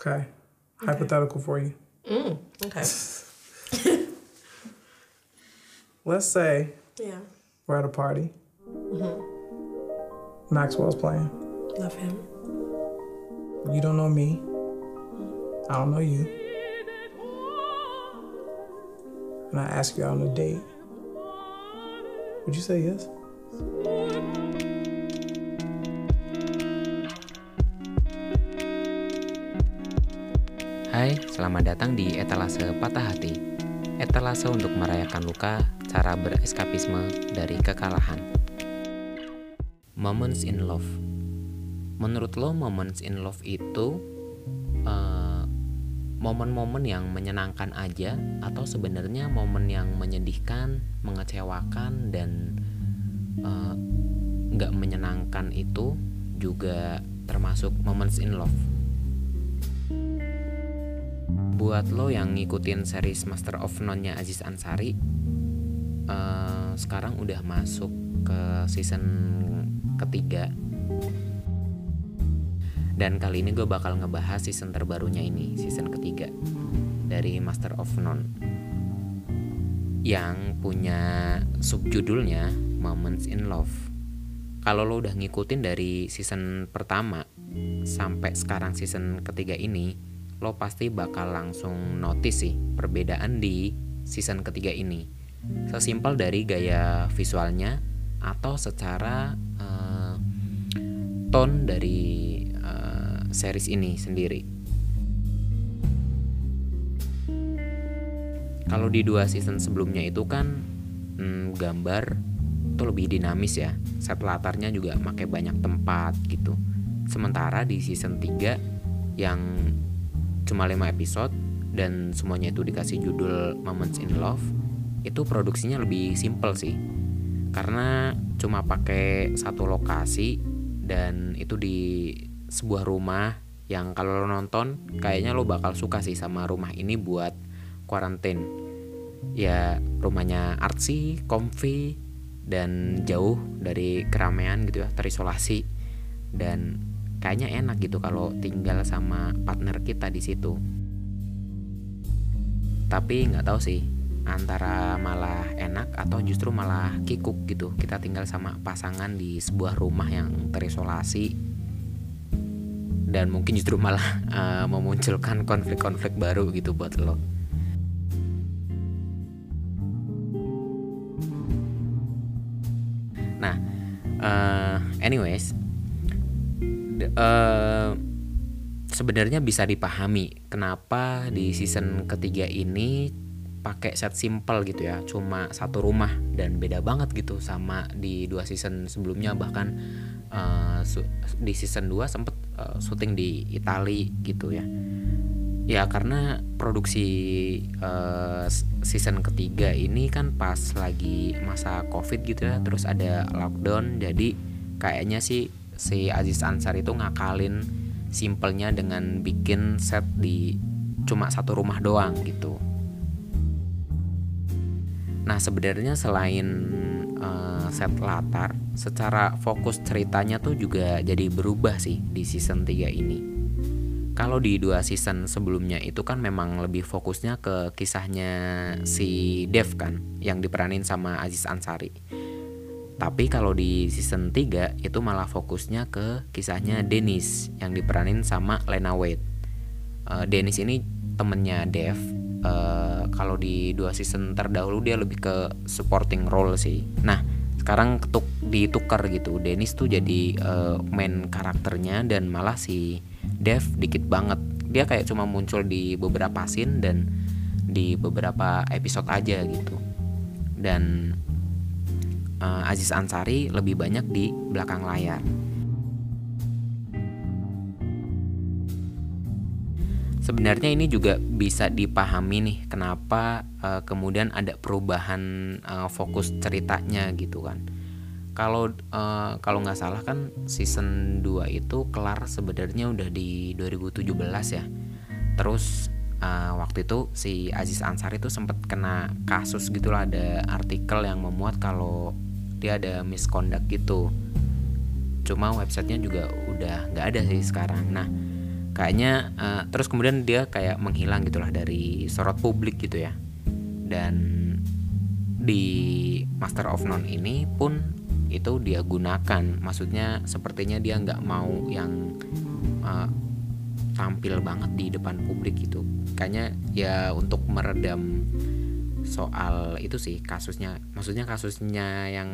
Okay. Hypothetical for you. Mm, okay. Let's say yeah. we're at a party. Maxwell's playing. Love him. You don't know me. I don't know you. And I ask you out on a date. Would you say yes? Selamat datang di Etalase Patah Hati. Etalase untuk merayakan luka, cara bereskapisme dari kekalahan. Moments in love. Menurut lo, moments in love itu eh, momen-momen yang menyenangkan aja atau sebenarnya momen yang menyedihkan, mengecewakan dan eh, nggak menyenangkan itu juga termasuk moments in love buat lo yang ngikutin series Master of None-nya Aziz Ansari eh, sekarang udah masuk ke season ketiga. Dan kali ini gue bakal ngebahas season terbarunya ini season ketiga dari Master of None. Yang punya subjudulnya Moments in Love. Kalau lo udah ngikutin dari season pertama sampai sekarang season ketiga ini lo pasti bakal langsung notice sih perbedaan di season ketiga ini. Sesimpel dari gaya visualnya atau secara uh, tone dari uh, series ini sendiri. Kalau di dua season sebelumnya itu kan hmm, gambar itu lebih dinamis ya. Set latarnya juga pakai banyak tempat gitu. Sementara di season 3 yang cuma 5 episode dan semuanya itu dikasih judul Moments in Love itu produksinya lebih simple sih. Karena cuma pakai satu lokasi dan itu di sebuah rumah yang kalau lo nonton kayaknya lo bakal suka sih sama rumah ini buat quarantine. Ya rumahnya artsy, comfy dan jauh dari keramaian gitu ya terisolasi. Dan kayaknya enak gitu kalau tinggal sama partner kita di situ. Tapi nggak tahu sih antara malah enak atau justru malah kikuk gitu kita tinggal sama pasangan di sebuah rumah yang terisolasi dan mungkin justru malah uh, memunculkan konflik-konflik baru gitu buat lo. Nah, uh, anyways, uh, sebenarnya bisa dipahami kenapa di season ketiga ini pakai set simple gitu ya. Cuma satu rumah dan beda banget gitu sama di dua season sebelumnya. Bahkan uh, di season 2 sempet uh, syuting di Itali gitu ya. Ya karena produksi uh, season ketiga ini kan pas lagi masa covid gitu ya. Terus ada lockdown jadi kayaknya sih si Aziz Ansar itu ngakalin simpelnya dengan bikin set di cuma satu rumah doang gitu. Nah sebenarnya selain uh, set latar, secara fokus ceritanya tuh juga jadi berubah sih di season 3 ini. Kalau di dua season sebelumnya itu kan memang lebih fokusnya ke kisahnya si Dev kan yang diperanin sama Aziz Ansari. Tapi kalau di season 3 itu malah fokusnya ke kisahnya Dennis yang diperanin sama Lena Waite. Uh, Dennis ini temennya Dev. Uh, kalau di dua season terdahulu dia lebih ke supporting role sih. Nah sekarang ketuk ditukar gitu. Dennis tuh jadi uh, main karakternya dan malah si Dev dikit banget. Dia kayak cuma muncul di beberapa scene dan di beberapa episode aja gitu. Dan uh, Aziz Ansari lebih banyak di belakang layar. Sebenarnya ini juga bisa dipahami nih kenapa uh, kemudian ada perubahan uh, fokus ceritanya gitu kan. Kalau uh, kalau nggak salah kan season 2 itu kelar sebenarnya udah di 2017 ya. Terus uh, waktu itu si Aziz Ansari itu sempat kena kasus gitulah ada artikel yang memuat kalau dia ada misconduct gitu. Cuma websitenya juga udah nggak ada sih sekarang. Nah kayaknya uh, terus kemudian dia kayak menghilang gitulah dari sorot publik gitu ya. Dan di Master of None ini pun itu dia gunakan. Maksudnya sepertinya dia nggak mau yang uh, tampil banget di depan publik gitu. Kayaknya ya untuk meredam soal itu sih kasusnya. Maksudnya kasusnya yang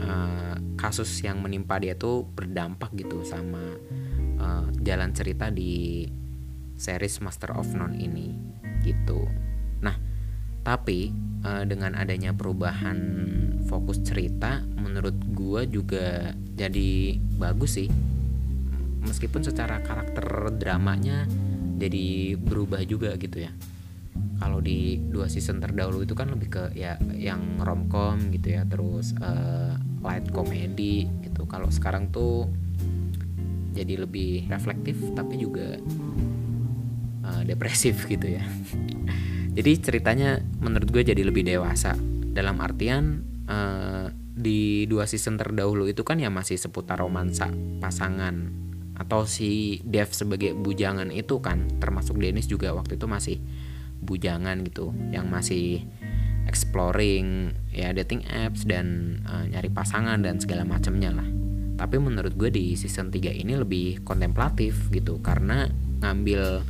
uh, kasus yang menimpa dia tuh berdampak gitu sama uh, jalan cerita di series Master of None ini gitu. Nah tapi uh, dengan adanya perubahan fokus cerita menurut gua juga jadi bagus sih. Meskipun secara karakter dramanya jadi berubah juga gitu ya kalau di dua season terdahulu itu kan lebih ke ya yang romcom gitu ya terus uh, light comedy gitu. Kalau sekarang tuh jadi lebih reflektif tapi juga uh, depresif gitu ya. Jadi ceritanya menurut gue jadi lebih dewasa. Dalam artian uh, di dua season terdahulu itu kan ya masih seputar romansa pasangan. Atau si Dev sebagai bujangan itu kan termasuk Dennis juga waktu itu masih bujangan gitu yang masih exploring ya dating apps dan uh, nyari pasangan dan segala macamnya lah. Tapi menurut gue di season 3 ini lebih kontemplatif gitu karena ngambil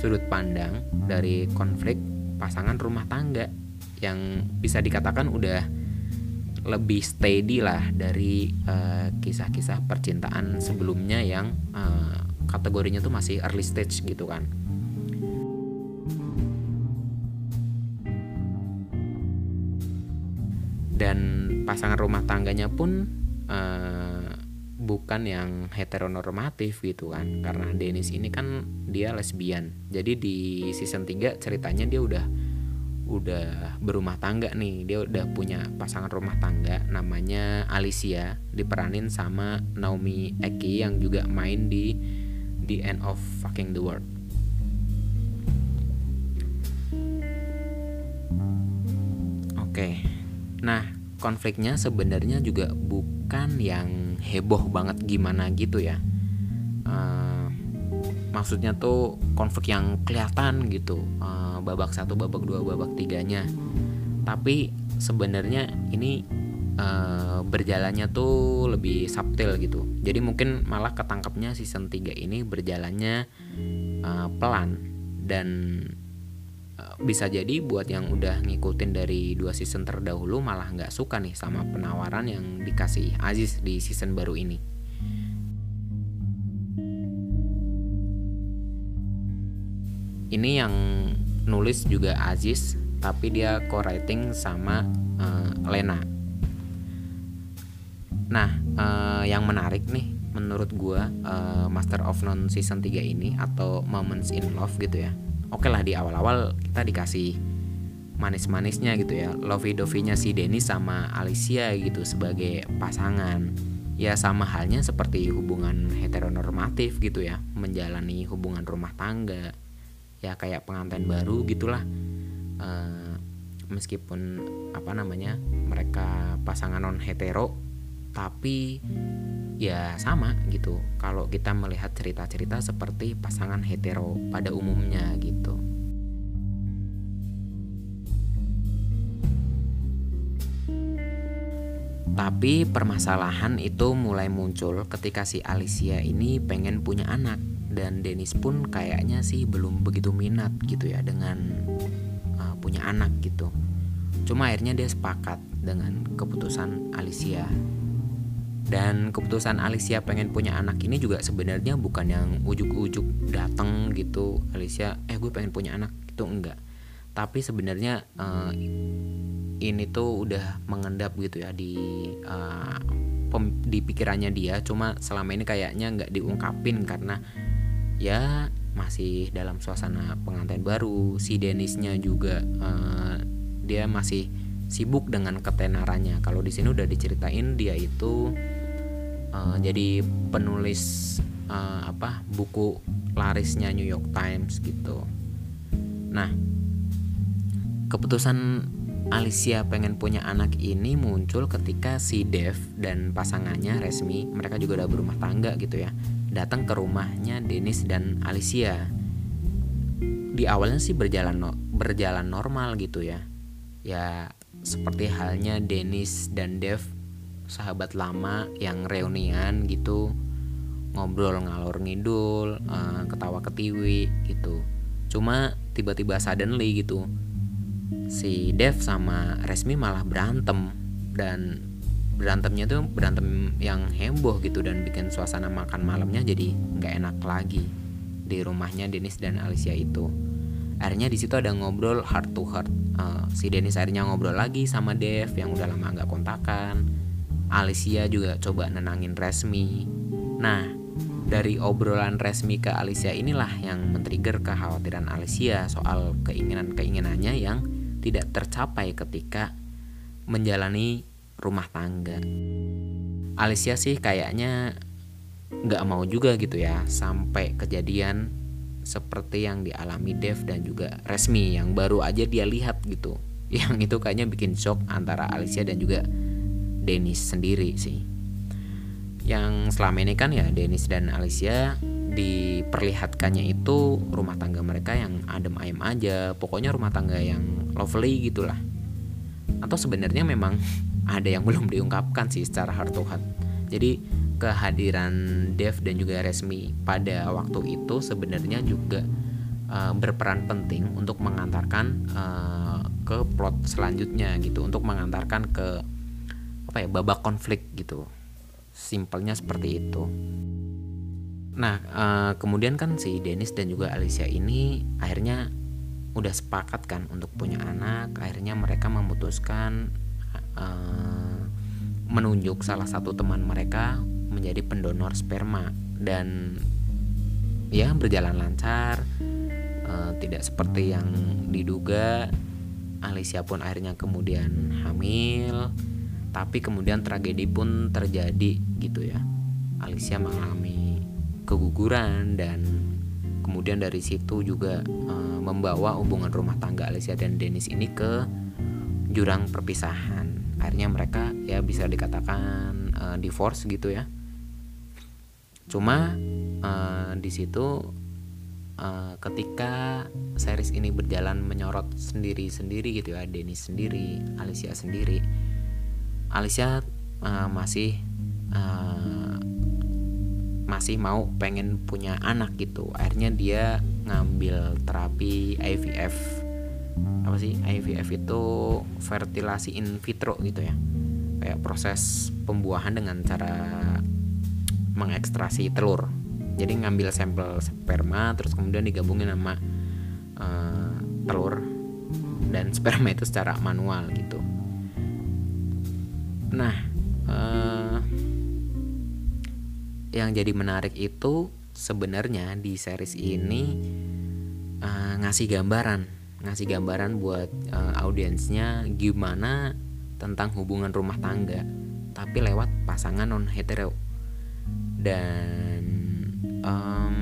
sudut pandang dari konflik pasangan rumah tangga yang bisa dikatakan udah lebih steady lah dari eh, kisah-kisah percintaan sebelumnya yang uh, kategorinya tuh masih early stage gitu kan. Pasangan rumah tangganya pun uh, bukan yang heteronormatif gitu kan. Karena Dennis ini kan dia lesbian. Jadi di season 3 ceritanya dia udah udah berumah tangga nih. Dia udah punya pasangan rumah tangga namanya Alicia diperanin sama Naomi Eki yang juga main di The End of Fucking the World. Oke. Okay. Nah, konfliknya sebenarnya juga bukan yang heboh banget gimana gitu ya. Uh, maksudnya tuh konflik yang kelihatan gitu, uh, babak satu, babak dua, babak tiganya. Tapi sebenarnya ini uh, berjalannya tuh lebih subtil gitu. Jadi mungkin malah ketangkapnya season 3 ini berjalannya uh, pelan dan bisa jadi buat yang udah ngikutin dari dua season terdahulu malah nggak suka nih sama penawaran yang dikasih Aziz di season baru ini. Ini yang nulis juga Aziz, tapi dia co-writing sama uh, Lena. Nah, uh, yang menarik nih menurut gua uh, Master of None season 3 ini atau Moments in Love gitu ya oke okay lah di awal-awal kita dikasih manis-manisnya gitu ya. Lovey dovey-nya si Denny sama Alicia gitu sebagai pasangan. Ya sama halnya seperti hubungan heteronormatif gitu ya. Menjalani hubungan rumah tangga. Ya kayak pengantin baru gitulah. E, meskipun apa namanya mereka pasangan non hetero tapi ya sama gitu. Kalau kita melihat cerita-cerita seperti pasangan hetero pada umumnya gitu. Tapi permasalahan itu mulai muncul ketika si Alicia ini pengen punya anak. Dan Dennis pun kayaknya sih belum begitu minat gitu ya dengan uh, punya anak gitu. Cuma akhirnya dia sepakat dengan keputusan Alicia dan keputusan Alicia pengen punya anak ini juga sebenarnya bukan yang ujuk-ujuk datang gitu. Alicia eh gue pengen punya anak. Itu enggak. Tapi sebenarnya uh, ini tuh udah mengendap gitu ya di uh, di pikirannya dia. Cuma selama ini kayaknya nggak diungkapin karena ya masih dalam suasana pengantin baru. Si Denisnya juga uh, dia masih sibuk dengan ketenarannya. Kalau di sini udah diceritain dia itu uh, jadi penulis uh, apa buku larisnya New York Times gitu. Nah, keputusan Alicia pengen punya anak ini muncul ketika si Dev dan pasangannya resmi mereka juga udah berumah tangga gitu ya datang ke rumahnya Dennis dan Alicia di awalnya sih berjalan no, berjalan normal gitu ya ya seperti halnya Dennis dan Dev sahabat lama yang reunian gitu ngobrol ngalor ngidul uh, ketawa ketiwi gitu. Cuma tiba-tiba suddenly gitu si Dev sama Resmi malah berantem. Dan berantemnya tuh berantem yang heboh gitu dan bikin suasana makan malamnya jadi nggak enak lagi di rumahnya Dennis dan Alicia itu. Akhirnya di situ ada ngobrol heart to heart. Uh, si Dennis akhirnya ngobrol lagi sama Dev yang udah lama nggak kontakan Alicia juga coba nenangin Resmi nah dari obrolan Resmi ke Alicia inilah yang men-trigger kekhawatiran Alicia soal keinginan-keinginannya yang tidak tercapai ketika menjalani rumah tangga. Alicia sih kayaknya nggak mau juga gitu ya sampai kejadian seperti yang dialami Dev dan juga Resmi yang baru aja dia lihat gitu. Yang itu kayaknya bikin shock antara Alicia dan juga Dennis sendiri sih. Yang selama ini kan ya Dennis dan Alicia diperlihatkannya itu rumah tangga mereka yang adem ayem aja, pokoknya rumah tangga yang lovely gitulah. Atau sebenarnya memang ada yang belum diungkapkan sih secara heart to heart. Jadi kehadiran Dev dan juga Resmi pada waktu itu sebenarnya juga uh, berperan penting untuk mengantarkan uh, ke plot selanjutnya gitu, untuk mengantarkan ke apa ya babak konflik gitu. Simpelnya seperti itu. Nah, uh, kemudian kan si Dennis dan juga Alicia ini akhirnya udah sepakat kan untuk punya anak. Akhirnya mereka memutuskan uh, menunjuk salah satu teman mereka menjadi pendonor sperma dan ya berjalan lancar uh, tidak seperti yang diduga Alicia pun akhirnya kemudian hamil tapi kemudian tragedi pun terjadi gitu ya. Alicia mengalami keguguran dan kemudian dari situ juga uh, membawa hubungan rumah tangga Alicia dan Dennis ini ke jurang perpisahan. Akhirnya mereka ya bisa dikatakan uh, divorce gitu ya. Cuma uh, di situ uh, ketika series ini berjalan menyorot sendiri-sendiri gitu ya Dennis sendiri Alicia sendiri Alicia uh, masih uh, masih mau pengen punya anak gitu. Akhirnya dia ngambil terapi IVF apa sih? IVF itu fertilasi in vitro gitu ya. Kayak proses pembuahan dengan cara mengekstrasi telur. Jadi ngambil sampel sperma terus kemudian digabungin sama uh, telur. Dan sperma itu secara manual gitu nah uh, yang jadi menarik itu sebenarnya di series ini uh, ngasih gambaran ngasih gambaran buat uh, audiensnya gimana tentang hubungan rumah tangga tapi lewat pasangan non hetero dan um,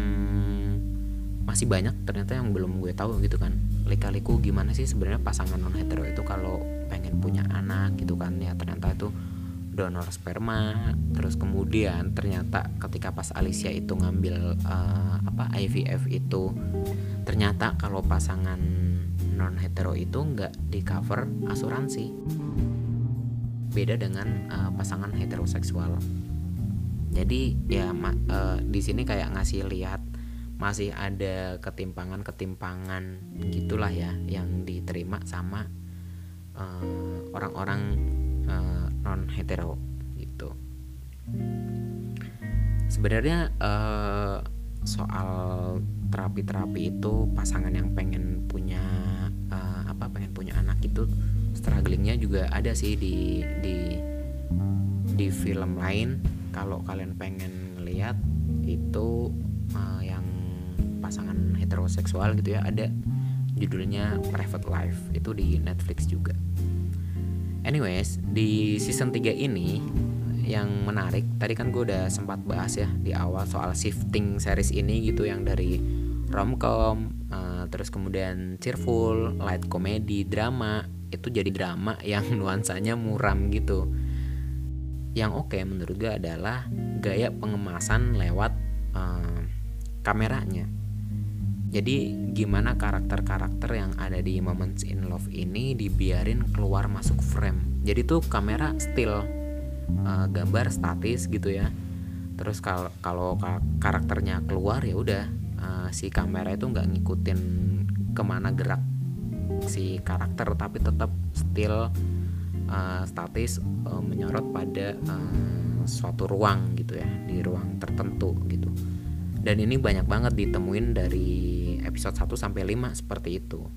masih banyak ternyata yang belum gue tahu gitu kan. Lika-liku gimana sih sebenarnya pasangan non hetero itu kalau pengen punya anak gitu kan ya ternyata itu donor sperma. Terus kemudian ternyata ketika pas Alicia itu ngambil uh, apa IVF itu ternyata kalau pasangan non hetero itu nggak di cover asuransi. Beda dengan uh, pasangan heteroseksual. Jadi ya uh, di sini kayak ngasih lihat masih ada ketimpangan-ketimpangan gitulah ya yang diterima sama orang-orang uh, uh, non hetero gitu. Sebenarnya uh, soal terapi-terapi itu pasangan yang pengen punya apa pengen punya anak itu strugglingnya juga ada sih di di di film lain. Kalau kalian pengen lihat itu uh, yang pasangan heteroseksual gitu ya ada judulnya Private Life itu di Netflix juga anyways di season 3 ini yang menarik tadi kan gue udah sempat bahas ya di awal soal shifting series ini gitu yang dari romcom terus kemudian cheerful, light comedy, drama itu jadi drama yang nuansanya muram gitu. Yang oke okay menurut gue adalah gaya pengemasan lewat uh, kameranya jadi gimana karakter-karakter yang ada di Moments in Love ini dibiarin keluar masuk frame? Jadi tuh kamera still uh, gambar statis gitu ya. Terus kalau karakternya keluar ya udah uh, si kamera itu nggak ngikutin ke mana gerak si karakter tapi tetap still uh, statis uh, menyorot pada uh, suatu ruang gitu ya di ruang tertentu gitu dan ini banyak banget ditemuin dari episode 1 sampai 5 seperti itu.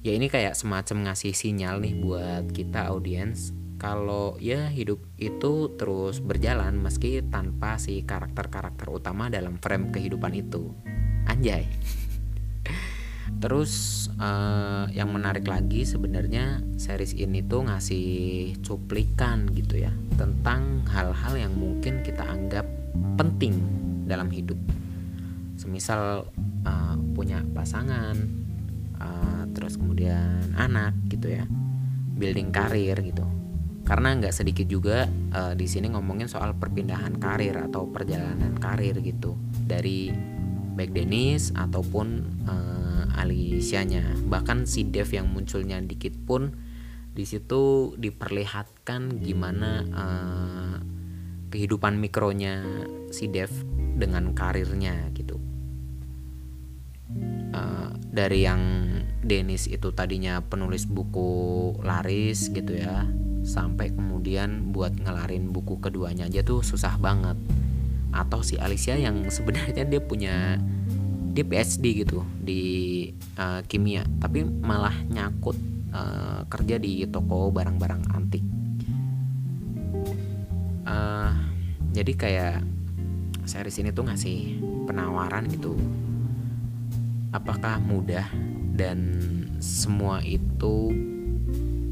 Ya ini kayak semacam ngasih sinyal nih buat kita audiens kalau ya hidup itu terus berjalan meski tanpa si karakter-karakter utama dalam frame kehidupan itu. Anjay. Terus uh, yang menarik lagi sebenarnya series ini tuh ngasih cuplikan gitu ya tentang hal-hal yang mungkin kita anggap penting dalam hidup. Semisal uh, punya pasangan uh, terus kemudian anak gitu ya building karir gitu. Karena nggak sedikit juga uh, di sini ngomongin soal perpindahan karir atau perjalanan karir gitu. Dari baik Dennis ataupun uh, Alicia-nya bahkan si Dev yang munculnya dikit pun di situ diperlihatkan gimana uh, kehidupan mikronya si Dev dengan karirnya gitu uh, dari yang Dennis itu tadinya penulis buku laris gitu ya sampai kemudian buat ngelarin buku keduanya aja tuh susah banget. Atau si Alicia yang sebenarnya dia punya dia PhD gitu di uh, kimia tapi malah nyakut uh, kerja di toko barang-barang antik. Uh, jadi kayak series ini tuh ngasih penawaran gitu apakah mudah dan semua itu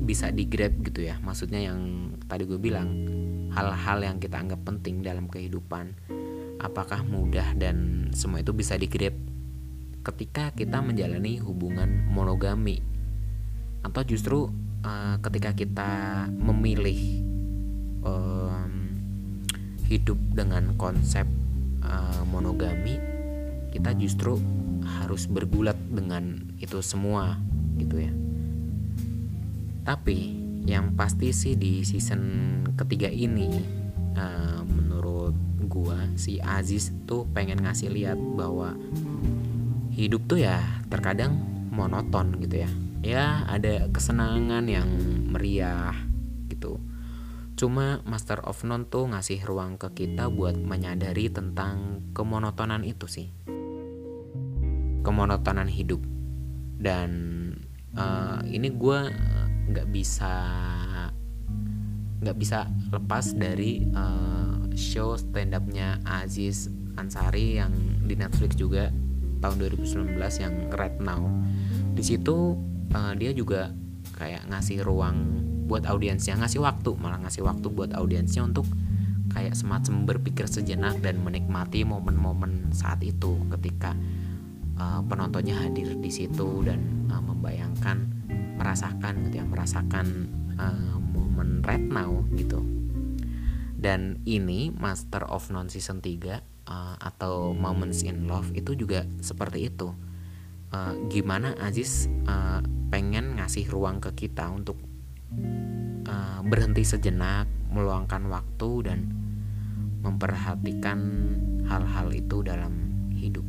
bisa di grab gitu ya? Maksudnya yang tadi gue bilang hal-hal yang kita anggap penting dalam kehidupan apakah mudah dan semua itu bisa di grab ketika kita menjalani hubungan monogami? Atau justru uh, ketika kita memilih um, hidup dengan konsep uh, monogami kita justru harus bergulat dengan itu semua gitu ya. Tapi yang pasti sih di season ketiga ini uh, menurut gua si Aziz tuh pengen ngasih lihat bahwa hidup tuh ya terkadang monoton gitu ya. Ya ada kesenangan yang meriah gitu. Cuma Master of None tuh ngasih ruang ke kita buat menyadari tentang kemonotonan itu sih kemonotonan hidup. Dan uh, ini gue nggak bisa nggak bisa lepas dari uh, show stand upnya Aziz Ansari yang di Netflix juga tahun 2019 yang Red Now. Di situ uh, dia juga kayak ngasih ruang buat audiensnya ngasih waktu malah ngasih waktu buat audiensnya untuk kayak semacam berpikir sejenak dan menikmati momen-momen saat itu ketika uh, penontonnya hadir di situ dan uh, membayangkan merasakan gitu ya merasakan uh, momen right now gitu. Dan ini Master of None season 3 uh, atau Moments in Love itu juga seperti itu. Uh, gimana Aziz uh, pengen ngasih ruang ke kita untuk uh, berhenti sejenak meluangkan waktu dan memperhatikan hal-hal itu dalam hidup